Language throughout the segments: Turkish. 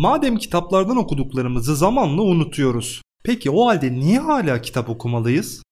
Madem kitaplardan okuduklarımızı zamanla unutuyoruz. Peki o halde niye hala kitap okumalıyız?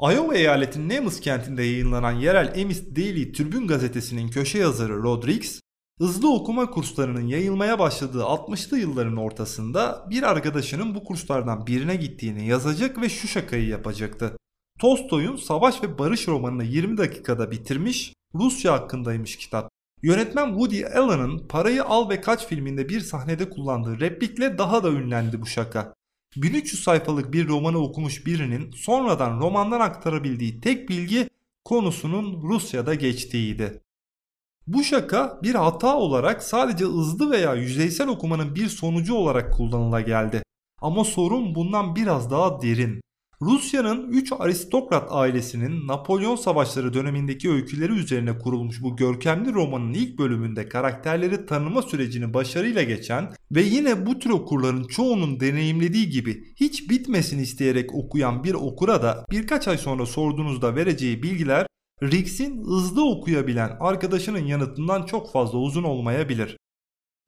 Iowa eyaletinin Nemus kentinde yayınlanan yerel Emis Daily Tribune gazetesinin köşe yazarı Rodriguez, hızlı okuma kurslarının yayılmaya başladığı 60'lı yılların ortasında bir arkadaşının bu kurslardan birine gittiğini yazacak ve şu şakayı yapacaktı. Tolstoy'un Savaş ve Barış romanını 20 dakikada bitirmiş, Rusya hakkındaymış kitap. Yönetmen Woody Allen'ın Parayı Al ve Kaç filminde bir sahnede kullandığı replikle daha da ünlendi bu şaka. 1300 sayfalık bir romanı okumuş birinin sonradan romandan aktarabildiği tek bilgi konusunun Rusya'da geçtiğiydi. Bu şaka bir hata olarak sadece hızlı veya yüzeysel okumanın bir sonucu olarak kullanıla geldi. Ama sorun bundan biraz daha derin. Rusya'nın 3 aristokrat ailesinin Napolyon Savaşları dönemindeki öyküleri üzerine kurulmuş bu görkemli romanın ilk bölümünde karakterleri tanıma sürecini başarıyla geçen ve yine bu tür okurların çoğunun deneyimlediği gibi hiç bitmesini isteyerek okuyan bir okura da birkaç ay sonra sorduğunuzda vereceği bilgiler Rix'in hızlı okuyabilen arkadaşının yanıtından çok fazla uzun olmayabilir.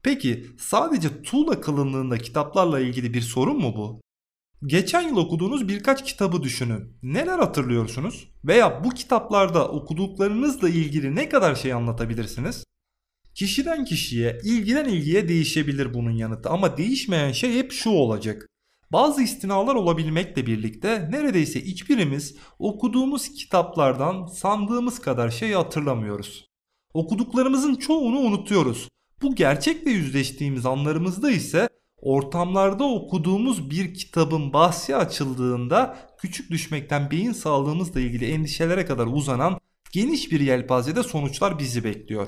Peki sadece tuğla kalınlığında kitaplarla ilgili bir sorun mu bu? Geçen yıl okuduğunuz birkaç kitabı düşünün. Neler hatırlıyorsunuz? Veya bu kitaplarda okuduklarınızla ilgili ne kadar şey anlatabilirsiniz? Kişiden kişiye, ilgiden ilgiye değişebilir bunun yanıtı ama değişmeyen şey hep şu olacak. Bazı istinalar olabilmekle birlikte neredeyse hiçbirimiz okuduğumuz kitaplardan sandığımız kadar şey hatırlamıyoruz. Okuduklarımızın çoğunu unutuyoruz. Bu gerçekle yüzleştiğimiz anlarımızda ise ortamlarda okuduğumuz bir kitabın bahsi açıldığında küçük düşmekten beyin sağlığımızla ilgili endişelere kadar uzanan geniş bir yelpazede sonuçlar bizi bekliyor.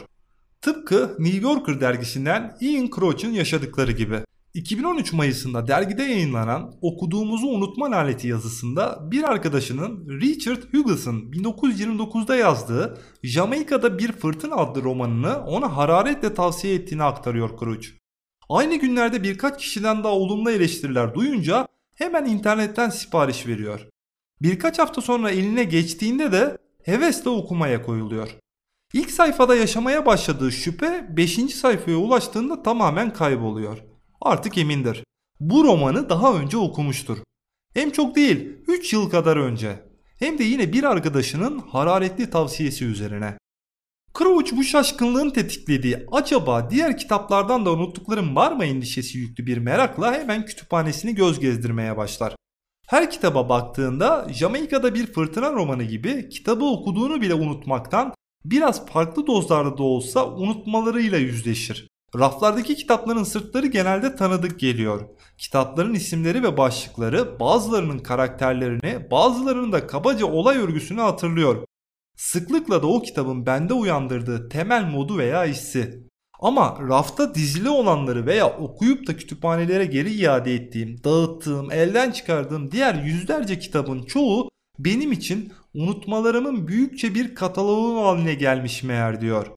Tıpkı New Yorker dergisinden Ian Crouch'un yaşadıkları gibi. 2013 Mayıs'ında dergide yayınlanan Okuduğumuzu Unutma Laneti yazısında bir arkadaşının Richard Hughes'ın 1929'da yazdığı Jamaika'da Bir Fırtına adlı romanını ona hararetle tavsiye ettiğini aktarıyor Crouch. Aynı günlerde birkaç kişiden daha olumlu eleştiriler duyunca hemen internetten sipariş veriyor. Birkaç hafta sonra eline geçtiğinde de hevesle okumaya koyuluyor. İlk sayfada yaşamaya başladığı şüphe 5. sayfaya ulaştığında tamamen kayboluyor. Artık emindir. Bu romanı daha önce okumuştur. Hem çok değil 3 yıl kadar önce. Hem de yine bir arkadaşının hararetli tavsiyesi üzerine. Crouch bu şaşkınlığın tetiklediği acaba diğer kitaplardan da unuttuklarım var mı endişesi yüklü bir merakla hemen kütüphanesini göz gezdirmeye başlar. Her kitaba baktığında Jamaika'da bir fırtına romanı gibi kitabı okuduğunu bile unutmaktan biraz farklı dozlarda da olsa unutmalarıyla yüzleşir. Raflardaki kitapların sırtları genelde tanıdık geliyor. Kitapların isimleri ve başlıkları bazılarının karakterlerini bazılarının da kabaca olay örgüsünü hatırlıyor. Sıklıkla da o kitabın bende uyandırdığı temel modu veya hissi. Ama rafta dizili olanları veya okuyup da kütüphanelere geri iade ettiğim, dağıttığım, elden çıkardığım diğer yüzlerce kitabın çoğu benim için unutmalarımın büyükçe bir kataloğu haline gelmiş meğer diyor.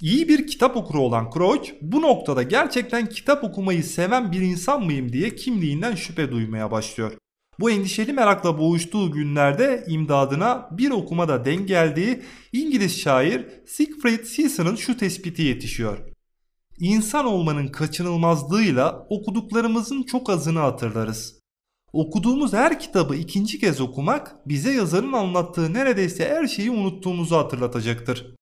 İyi bir kitap okuru olan Crouch bu noktada gerçekten kitap okumayı seven bir insan mıyım diye kimliğinden şüphe duymaya başlıyor. Bu endişeli merakla boğuştuğu günlerde imdadına bir okumada denk geldiği İngiliz şair Siegfried Season'ın şu tespiti yetişiyor. İnsan olmanın kaçınılmazlığıyla okuduklarımızın çok azını hatırlarız. Okuduğumuz her kitabı ikinci kez okumak bize yazarın anlattığı neredeyse her şeyi unuttuğumuzu hatırlatacaktır.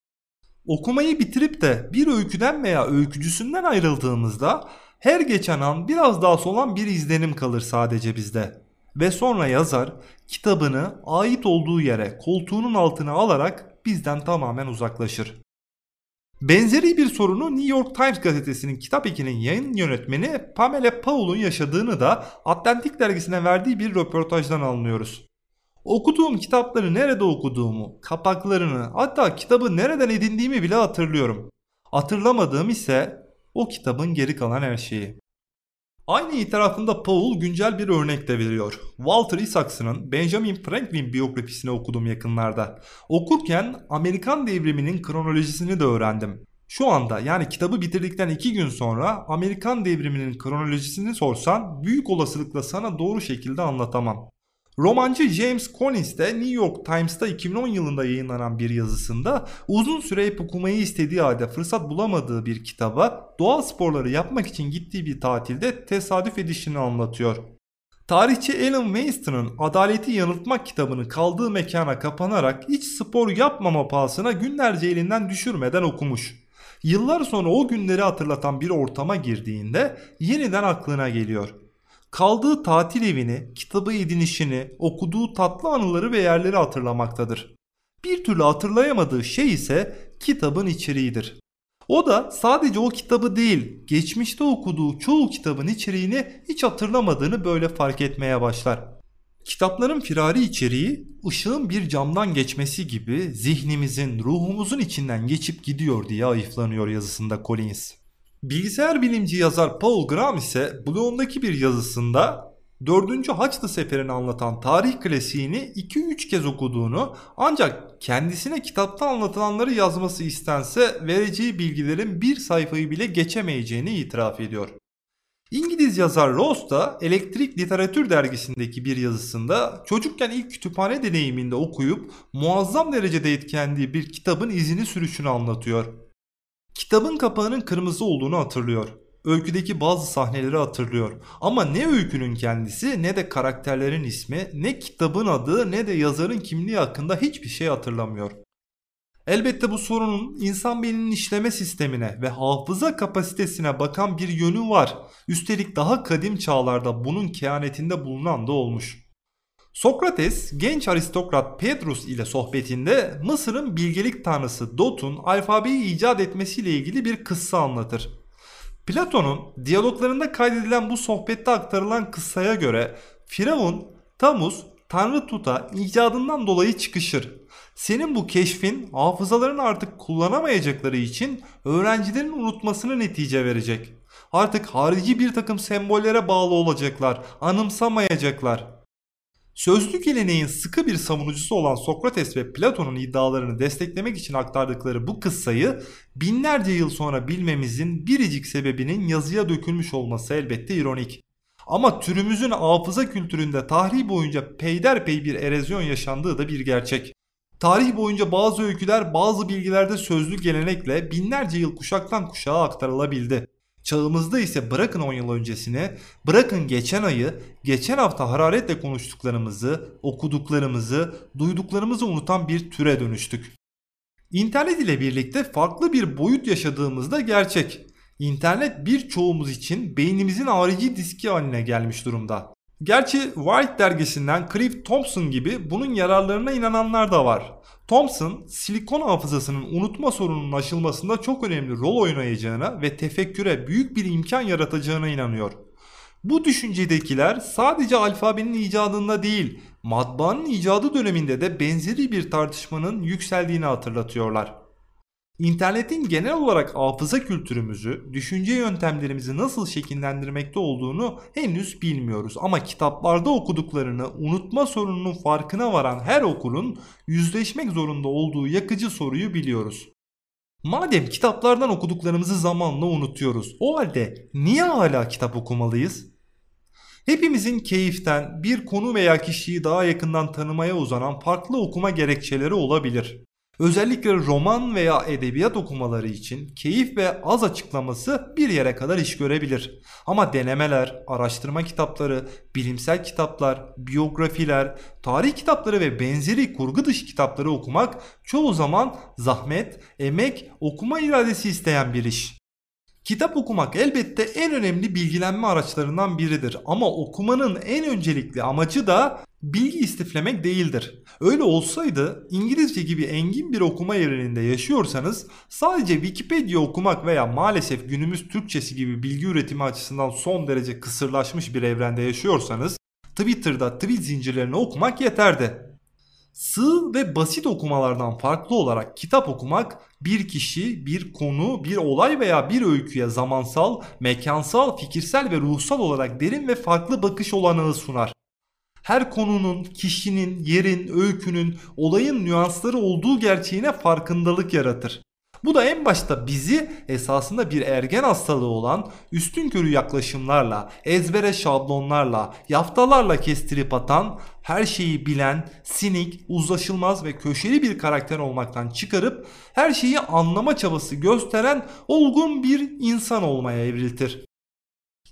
Okumayı bitirip de bir öyküden veya öykücüsünden ayrıldığımızda her geçen an biraz daha solan bir izlenim kalır sadece bizde. Ve sonra yazar kitabını ait olduğu yere koltuğunun altına alarak bizden tamamen uzaklaşır. Benzeri bir sorunu New York Times gazetesinin kitap ekinin yayın yönetmeni Pamela Paul'un yaşadığını da Atlantik dergisine verdiği bir röportajdan anlıyoruz. Okuduğum kitapları nerede okuduğumu, kapaklarını hatta kitabı nereden edindiğimi bile hatırlıyorum. Hatırlamadığım ise o kitabın geri kalan her şeyi. Aynı itirafında Paul güncel bir örnek de veriyor. Walter Isaacson'ın Benjamin Franklin biyografisini okudum yakınlarda. Okurken Amerikan devriminin kronolojisini de öğrendim. Şu anda yani kitabı bitirdikten 2 gün sonra Amerikan devriminin kronolojisini sorsan büyük olasılıkla sana doğru şekilde anlatamam. Romancı James Collins de New York Times'ta 2010 yılında yayınlanan bir yazısında uzun süre hep okumayı istediği halde fırsat bulamadığı bir kitaba doğa sporları yapmak için gittiği bir tatilde tesadüf edişini anlatıyor. Tarihçi Alan Winston'ın Adaleti Yanıltmak kitabını kaldığı mekana kapanarak hiç spor yapmama pahasına günlerce elinden düşürmeden okumuş. Yıllar sonra o günleri hatırlatan bir ortama girdiğinde yeniden aklına geliyor. Kaldığı tatil evini, kitabı edinişini, okuduğu tatlı anıları ve yerleri hatırlamaktadır. Bir türlü hatırlayamadığı şey ise kitabın içeriğidir. O da sadece o kitabı değil, geçmişte okuduğu çoğu kitabın içeriğini hiç hatırlamadığını böyle fark etmeye başlar. Kitapların firari içeriği ışığın bir camdan geçmesi gibi zihnimizin, ruhumuzun içinden geçip gidiyor diye ayıflanıyor yazısında Collins. Bilgisayar bilimci yazar Paul Graham ise Bloom'daki bir yazısında 4. Haçlı Seferi'ni anlatan tarih klasiğini 2-3 kez okuduğunu ancak kendisine kitapta anlatılanları yazması istense vereceği bilgilerin bir sayfayı bile geçemeyeceğini itiraf ediyor. İngiliz yazar Ross da Elektrik Literatür dergisindeki bir yazısında çocukken ilk kütüphane deneyiminde okuyup muazzam derecede etkilendiği bir kitabın izini sürüşünü anlatıyor. Kitabın kapağının kırmızı olduğunu hatırlıyor. Öyküdeki bazı sahneleri hatırlıyor. Ama ne öykünün kendisi ne de karakterlerin ismi ne kitabın adı ne de yazarın kimliği hakkında hiçbir şey hatırlamıyor. Elbette bu sorunun insan beyninin işleme sistemine ve hafıza kapasitesine bakan bir yönü var. Üstelik daha kadim çağlarda bunun kehanetinde bulunan da olmuş. Sokrates genç aristokrat Pedrus ile sohbetinde Mısır'ın bilgelik tanrısı Dot'un alfabeyi icat etmesiyle ilgili bir kıssa anlatır. Platon'un diyaloglarında kaydedilen bu sohbette aktarılan kıssaya göre Firavun, Tamuz, Tanrı Tut'a icadından dolayı çıkışır. Senin bu keşfin hafızalarını artık kullanamayacakları için öğrencilerin unutmasını netice verecek. Artık harici bir takım sembollere bağlı olacaklar, anımsamayacaklar. Sözlü geleneğin sıkı bir savunucusu olan Sokrates ve Platon'un iddialarını desteklemek için aktardıkları bu kıssayı binlerce yıl sonra bilmemizin biricik sebebinin yazıya dökülmüş olması elbette ironik. Ama türümüzün hafıza kültüründe tarih boyunca peyderpey bir erozyon yaşandığı da bir gerçek. Tarih boyunca bazı öyküler bazı bilgilerde sözlü gelenekle binlerce yıl kuşaktan kuşağa aktarılabildi. Çağımızda ise bırakın 10 yıl öncesine, bırakın geçen ayı, geçen hafta hararetle konuştuklarımızı, okuduklarımızı, duyduklarımızı unutan bir türe dönüştük. İnternet ile birlikte farklı bir boyut yaşadığımızda gerçek. İnternet birçoğumuz için beynimizin harici diski haline gelmiş durumda. Gerçi White dergisinden Cliff Thompson gibi bunun yararlarına inananlar da var. Thompson, silikon hafızasının unutma sorununun aşılmasında çok önemli rol oynayacağına ve tefekküre büyük bir imkan yaratacağına inanıyor. Bu düşüncedekiler sadece alfabenin icadında değil, matbaanın icadı döneminde de benzeri bir tartışmanın yükseldiğini hatırlatıyorlar. İnternetin genel olarak hafıza kültürümüzü, düşünce yöntemlerimizi nasıl şekillendirmekte olduğunu henüz bilmiyoruz. Ama kitaplarda okuduklarını unutma sorununun farkına varan her okurun yüzleşmek zorunda olduğu yakıcı soruyu biliyoruz. Madem kitaplardan okuduklarımızı zamanla unutuyoruz, o halde niye hala kitap okumalıyız? Hepimizin keyiften bir konu veya kişiyi daha yakından tanımaya uzanan farklı okuma gerekçeleri olabilir. Özellikle roman veya edebiyat okumaları için keyif ve az açıklaması bir yere kadar iş görebilir. Ama denemeler, araştırma kitapları, bilimsel kitaplar, biyografiler, tarih kitapları ve benzeri kurgu dışı kitapları okumak çoğu zaman zahmet, emek, okuma iradesi isteyen bir iş. Kitap okumak elbette en önemli bilgilenme araçlarından biridir ama okumanın en öncelikli amacı da bilgi istiflemek değildir. Öyle olsaydı İngilizce gibi engin bir okuma evreninde yaşıyorsanız sadece Wikipedia okumak veya maalesef günümüz Türkçesi gibi bilgi üretimi açısından son derece kısırlaşmış bir evrende yaşıyorsanız Twitter'da tweet zincirlerini okumak yeterdi. Sığ ve basit okumalardan farklı olarak kitap okumak bir kişi, bir konu, bir olay veya bir öyküye zamansal, mekansal, fikirsel ve ruhsal olarak derin ve farklı bakış olanağı sunar. Her konunun, kişinin, yerin, öykünün, olayın nüansları olduğu gerçeğine farkındalık yaratır. Bu da en başta bizi esasında bir ergen hastalığı olan üstün körü yaklaşımlarla, ezbere şablonlarla, yaftalarla kestirip atan, her şeyi bilen, sinik, uzlaşılmaz ve köşeli bir karakter olmaktan çıkarıp her şeyi anlama çabası gösteren olgun bir insan olmaya evriltir.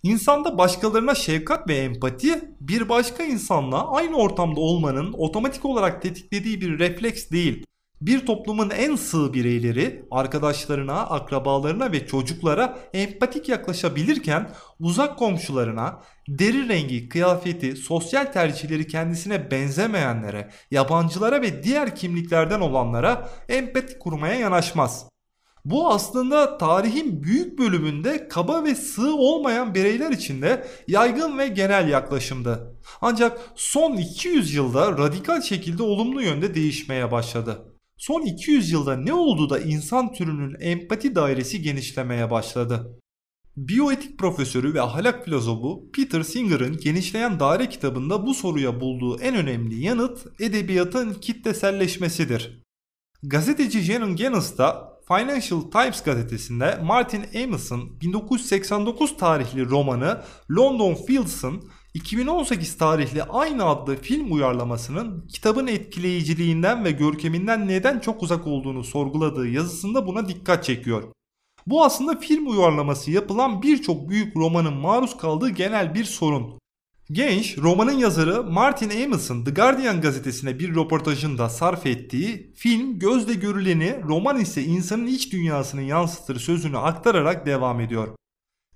İnsanda başkalarına şefkat ve empati bir başka insanla aynı ortamda olmanın otomatik olarak tetiklediği bir refleks değil. Bir toplumun en sığ bireyleri arkadaşlarına, akrabalarına ve çocuklara empatik yaklaşabilirken uzak komşularına deri rengi, kıyafeti, sosyal tercihleri kendisine benzemeyenlere, yabancılara ve diğer kimliklerden olanlara empati kurmaya yanaşmaz. Bu aslında tarihin büyük bölümünde kaba ve sığ olmayan bireyler içinde yaygın ve genel yaklaşımdı. Ancak son 200 yılda radikal şekilde olumlu yönde değişmeye başladı. Son 200 yılda ne oldu da insan türünün empati dairesi genişlemeye başladı? Biyoetik profesörü ve ahlak filozofu Peter Singer'ın Genişleyen Daire kitabında bu soruya bulduğu en önemli yanıt edebiyatın kitleselleşmesidir. Gazeteci Jaron Gaines da Financial Times gazetesinde Martin Amos'un 1989 tarihli romanı London Fields'ın 2018 tarihli aynı adlı film uyarlamasının kitabın etkileyiciliğinden ve görkeminden neden çok uzak olduğunu sorguladığı yazısında buna dikkat çekiyor. Bu aslında film uyarlaması yapılan birçok büyük romanın maruz kaldığı genel bir sorun. Genç, romanın yazarı Martin Amos'un The Guardian gazetesine bir röportajında sarf ettiği film gözle görüleni, roman ise insanın iç dünyasını yansıtır sözünü aktararak devam ediyor.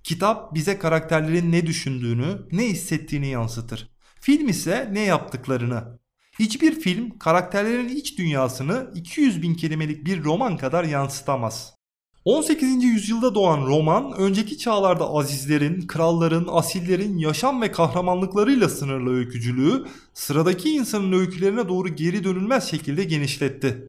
Kitap bize karakterlerin ne düşündüğünü, ne hissettiğini yansıtır. Film ise ne yaptıklarını. Hiçbir film karakterlerin iç dünyasını 200 bin kelimelik bir roman kadar yansıtamaz. 18. yüzyılda doğan roman önceki çağlarda azizlerin, kralların, asillerin yaşam ve kahramanlıklarıyla sınırlı öykücülüğü sıradaki insanın öykülerine doğru geri dönülmez şekilde genişletti.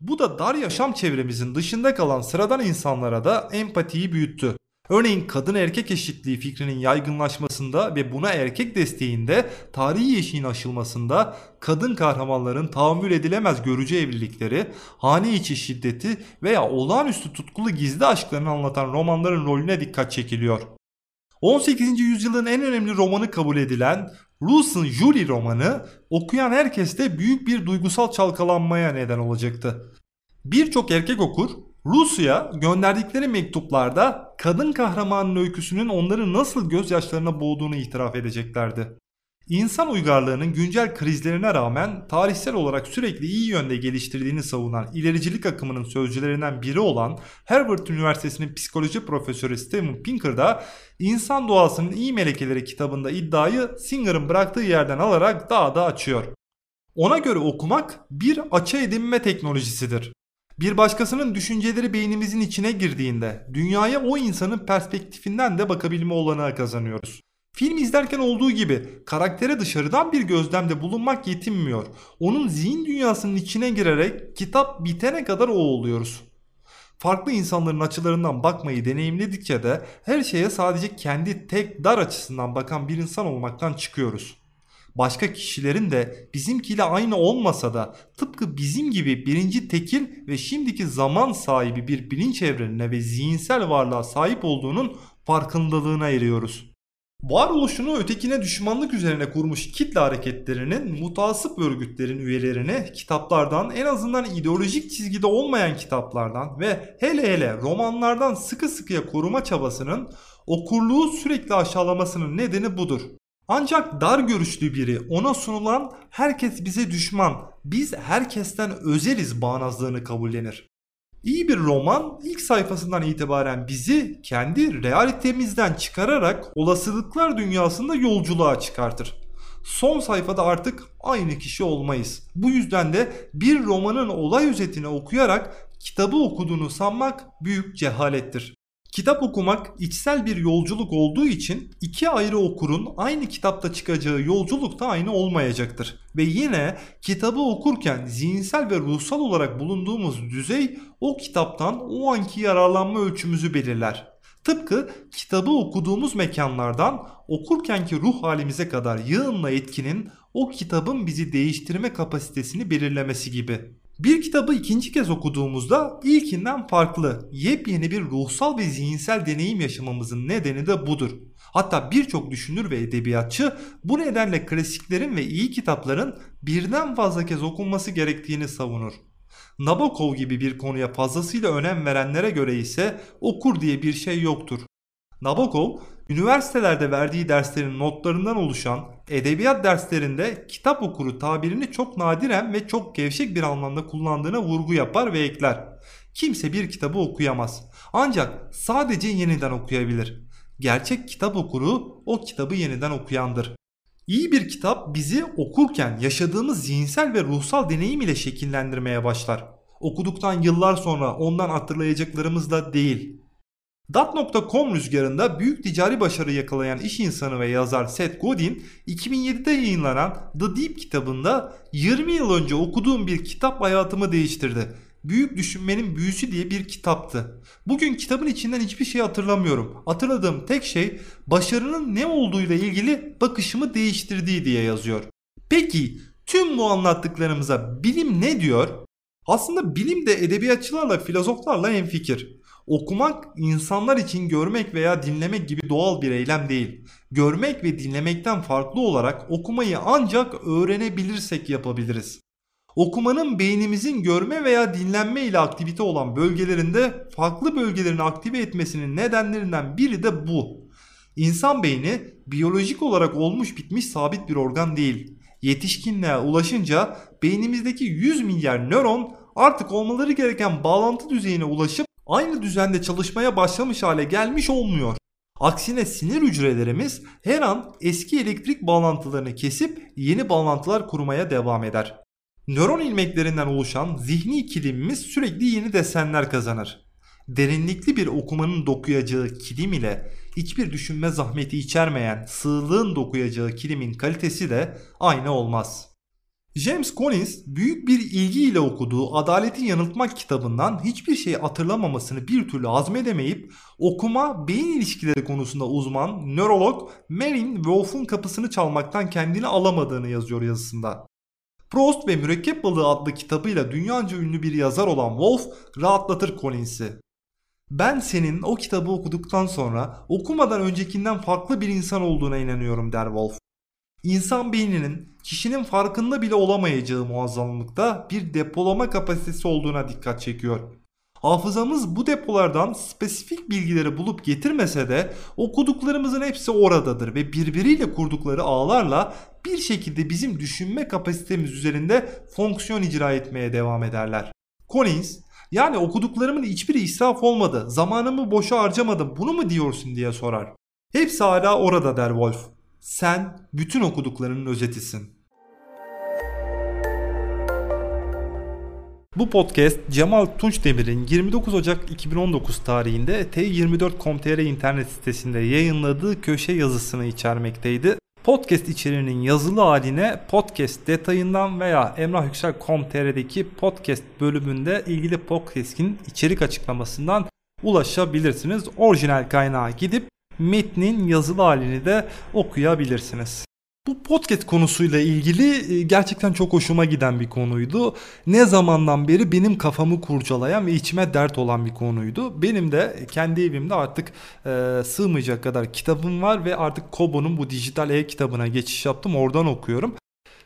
Bu da dar yaşam çevremizin dışında kalan sıradan insanlara da empatiyi büyüttü. Örneğin kadın erkek eşitliği fikrinin yaygınlaşmasında ve buna erkek desteğinde tarihi eşiğin aşılmasında kadın kahramanların tahammül edilemez görücü evlilikleri, hane içi şiddeti veya olağanüstü tutkulu gizli aşklarını anlatan romanların rolüne dikkat çekiliyor. 18. yüzyılın en önemli romanı kabul edilen Russell Julie romanı okuyan herkeste büyük bir duygusal çalkalanmaya neden olacaktı. Birçok erkek okur Rusya gönderdikleri mektuplarda kadın kahramanın öyküsünün onları nasıl gözyaşlarına boğduğunu itiraf edeceklerdi. İnsan uygarlığının güncel krizlerine rağmen tarihsel olarak sürekli iyi yönde geliştirdiğini savunan ilericilik akımının sözcülerinden biri olan Harvard Üniversitesi'nin psikoloji profesörü Steven Pinker da İnsan Doğasının İyi Melekeleri kitabında iddiayı Singer'ın bıraktığı yerden alarak daha da açıyor. Ona göre okumak bir açı edinme teknolojisidir. Bir başkasının düşünceleri beynimizin içine girdiğinde dünyaya o insanın perspektifinden de bakabilme olanağı kazanıyoruz. Film izlerken olduğu gibi karaktere dışarıdan bir gözlemde bulunmak yetinmiyor. Onun zihin dünyasının içine girerek kitap bitene kadar o oluyoruz. Farklı insanların açılarından bakmayı deneyimledikçe de her şeye sadece kendi tek dar açısından bakan bir insan olmaktan çıkıyoruz başka kişilerin de bizimkiyle aynı olmasa da tıpkı bizim gibi birinci tekil ve şimdiki zaman sahibi bir bilinç evrenine ve zihinsel varlığa sahip olduğunun farkındalığına eriyoruz. Varoluşunu ötekine düşmanlık üzerine kurmuş kitle hareketlerinin mutasip örgütlerin üyelerine kitaplardan en azından ideolojik çizgide olmayan kitaplardan ve hele hele romanlardan sıkı sıkıya koruma çabasının okurluğu sürekli aşağılamasının nedeni budur. Ancak dar görüşlü biri ona sunulan herkes bize düşman, biz herkesten özeliz bağnazlığını kabullenir. İyi bir roman ilk sayfasından itibaren bizi kendi realitemizden çıkararak olasılıklar dünyasında yolculuğa çıkartır. Son sayfada artık aynı kişi olmayız. Bu yüzden de bir romanın olay özetini okuyarak kitabı okuduğunu sanmak büyük cehalettir. Kitap okumak içsel bir yolculuk olduğu için iki ayrı okurun aynı kitapta çıkacağı yolculuk da aynı olmayacaktır. Ve yine kitabı okurken zihinsel ve ruhsal olarak bulunduğumuz düzey o kitaptan o anki yararlanma ölçümüzü belirler. Tıpkı kitabı okuduğumuz mekanlardan okurkenki ruh halimize kadar yığınla etkinin o kitabın bizi değiştirme kapasitesini belirlemesi gibi. Bir kitabı ikinci kez okuduğumuzda ilkinden farklı, yepyeni bir ruhsal ve zihinsel deneyim yaşamamızın nedeni de budur. Hatta birçok düşünür ve edebiyatçı bu nedenle klasiklerin ve iyi kitapların birden fazla kez okunması gerektiğini savunur. Nabokov gibi bir konuya fazlasıyla önem verenlere göre ise okur diye bir şey yoktur. Nabokov, üniversitelerde verdiği derslerin notlarından oluşan edebiyat derslerinde kitap okuru tabirini çok nadiren ve çok gevşek bir anlamda kullandığına vurgu yapar ve ekler. Kimse bir kitabı okuyamaz. Ancak sadece yeniden okuyabilir. Gerçek kitap okuru o kitabı yeniden okuyandır. İyi bir kitap bizi okurken yaşadığımız zihinsel ve ruhsal deneyim ile şekillendirmeye başlar. Okuduktan yıllar sonra ondan hatırlayacaklarımızla değil. Dat.com rüzgarında büyük ticari başarı yakalayan iş insanı ve yazar Seth Godin 2007'de yayınlanan The Deep kitabında 20 yıl önce okuduğum bir kitap hayatımı değiştirdi. Büyük Düşünmenin Büyüsü diye bir kitaptı. Bugün kitabın içinden hiçbir şey hatırlamıyorum. Hatırladığım tek şey başarının ne olduğuyla ilgili bakışımı değiştirdiği diye yazıyor. Peki tüm bu anlattıklarımıza bilim ne diyor? Aslında bilim de edebiyatçılarla, filozoflarla hemfikir. Okumak insanlar için görmek veya dinlemek gibi doğal bir eylem değil. Görmek ve dinlemekten farklı olarak okumayı ancak öğrenebilirsek yapabiliriz. Okumanın beynimizin görme veya dinlenme ile aktivite olan bölgelerinde farklı bölgelerini aktive etmesinin nedenlerinden biri de bu. İnsan beyni biyolojik olarak olmuş bitmiş sabit bir organ değil. Yetişkinliğe ulaşınca beynimizdeki 100 milyar nöron artık olmaları gereken bağlantı düzeyine ulaşıp aynı düzende çalışmaya başlamış hale gelmiş olmuyor. Aksine sinir hücrelerimiz her an eski elektrik bağlantılarını kesip yeni bağlantılar kurmaya devam eder. Nöron ilmeklerinden oluşan zihni ikilimimiz sürekli yeni desenler kazanır. Derinlikli bir okumanın dokuyacağı kilim ile hiçbir düşünme zahmeti içermeyen sığlığın dokuyacağı kilimin kalitesi de aynı olmaz. James Collins büyük bir ilgiyle okuduğu Adaletin Yanıltmak kitabından hiçbir şey hatırlamamasını bir türlü hazmedemeyip okuma beyin ilişkileri konusunda uzman nörolog Marin Wolf'un kapısını çalmaktan kendini alamadığını yazıyor yazısında. Proust ve Mürekkep Balığı adlı kitabıyla dünyaca ünlü bir yazar olan Wolf rahatlatır Collins'i. Ben senin o kitabı okuduktan sonra okumadan öncekinden farklı bir insan olduğuna inanıyorum der Wolf. İnsan beyninin kişinin farkında bile olamayacağı muazzamlıkta bir depolama kapasitesi olduğuna dikkat çekiyor. Hafızamız bu depolardan spesifik bilgileri bulup getirmese de okuduklarımızın hepsi oradadır ve birbiriyle kurdukları ağlarla bir şekilde bizim düşünme kapasitemiz üzerinde fonksiyon icra etmeye devam ederler. Collins yani okuduklarımın hiçbiri israf olmadı, zamanımı boşa harcamadım bunu mu diyorsun diye sorar. Hepsi hala orada der Wolf. Sen bütün okuduklarının özetisin. Bu podcast Cemal Tunçdemir'in 29 Ocak 2019 tarihinde T24.com.tr internet sitesinde yayınladığı köşe yazısını içermekteydi. Podcast içeriğinin yazılı haline podcast detayından veya emrahyüksel.com.tr'deki podcast bölümünde ilgili podcast'in içerik açıklamasından ulaşabilirsiniz. Orijinal kaynağa gidip metnin yazılı halini de okuyabilirsiniz. Bu podcast konusuyla ilgili e, gerçekten çok hoşuma giden bir konuydu. Ne zamandan beri benim kafamı kurcalayan ve içime dert olan bir konuydu. Benim de kendi evimde artık e, sığmayacak kadar kitabım var ve artık Kobo'nun bu dijital e-kitabına geçiş yaptım. Oradan okuyorum.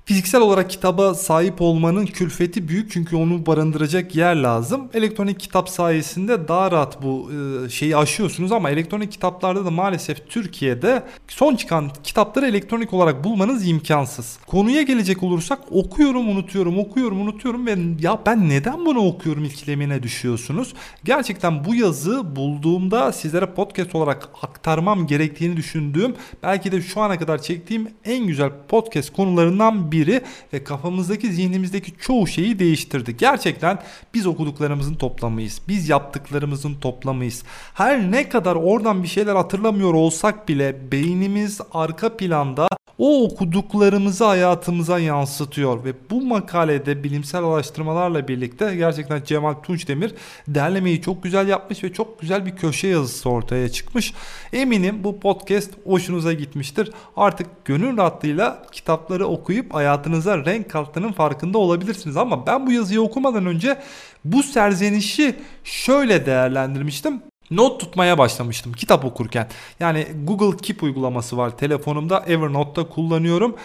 Fiziksel olarak kitaba sahip olmanın külfeti büyük çünkü onu barındıracak yer lazım. Elektronik kitap sayesinde daha rahat bu e, şeyi aşıyorsunuz ama elektronik kitaplarda da maalesef Türkiye'de son çıkan kitapları elektronik olarak bulmanız imkansız. Konuya gelecek olursak okuyorum unutuyorum okuyorum unutuyorum ve ya ben neden bunu okuyorum ikilemine düşüyorsunuz. Gerçekten bu yazı bulduğumda sizlere podcast olarak aktarmam gerektiğini düşündüğüm belki de şu ana kadar çektiğim en güzel podcast konularından biri biri ve kafamızdaki zihnimizdeki çoğu şeyi değiştirdi. Gerçekten biz okuduklarımızın toplamıyız. Biz yaptıklarımızın toplamıyız. Her ne kadar oradan bir şeyler hatırlamıyor olsak bile beynimiz arka planda o okuduklarımızı hayatımıza yansıtıyor ve bu makalede bilimsel araştırmalarla birlikte gerçekten Cemal Tunçdemir derlemeyi çok güzel yapmış ve çok güzel bir köşe yazısı ortaya çıkmış. Eminim bu podcast hoşunuza gitmiştir. Artık gönül rahatlığıyla kitapları okuyup hayatınıza renk kattığının farkında olabilirsiniz ama ben bu yazıyı okumadan önce bu serzenişi şöyle değerlendirmiştim not tutmaya başlamıştım kitap okurken. Yani Google Keep uygulaması var telefonumda Evernote'da kullanıyorum.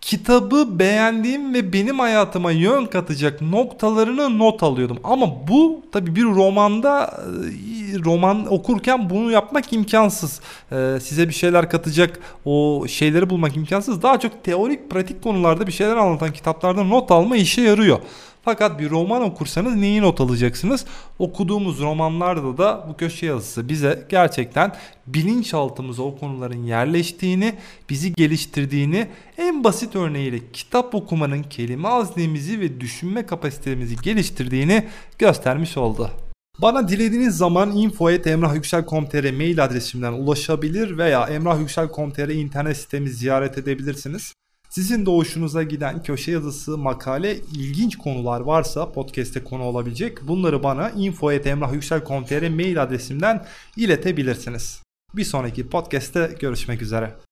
Kitabı beğendiğim ve benim hayatıma yön katacak noktalarını not alıyordum. Ama bu tabi bir romanda e, roman okurken bunu yapmak imkansız. Ee, size bir şeyler katacak o şeyleri bulmak imkansız. Daha çok teorik pratik konularda bir şeyler anlatan kitaplarda not alma işe yarıyor. Fakat bir roman okursanız neyi not alacaksınız? Okuduğumuz romanlarda da bu köşe yazısı bize gerçekten bilinçaltımıza o konuların yerleştiğini, bizi geliştirdiğini, en basit örneğiyle kitap okumanın kelime haznemizi ve düşünme kapasitemizi geliştirdiğini göstermiş oldu. Bana dilediğiniz zaman info.emrahyüksel.com.tr mail adresimden ulaşabilir veya emrahyüksel.com.tr internet sitemi ziyaret edebilirsiniz. Sizin de hoşunuza giden köşe yazısı, makale, ilginç konular varsa podcast'te konu olabilecek bunları bana info.emrahyüksel.com.tr mail adresimden iletebilirsiniz. Bir sonraki podcast'te görüşmek üzere.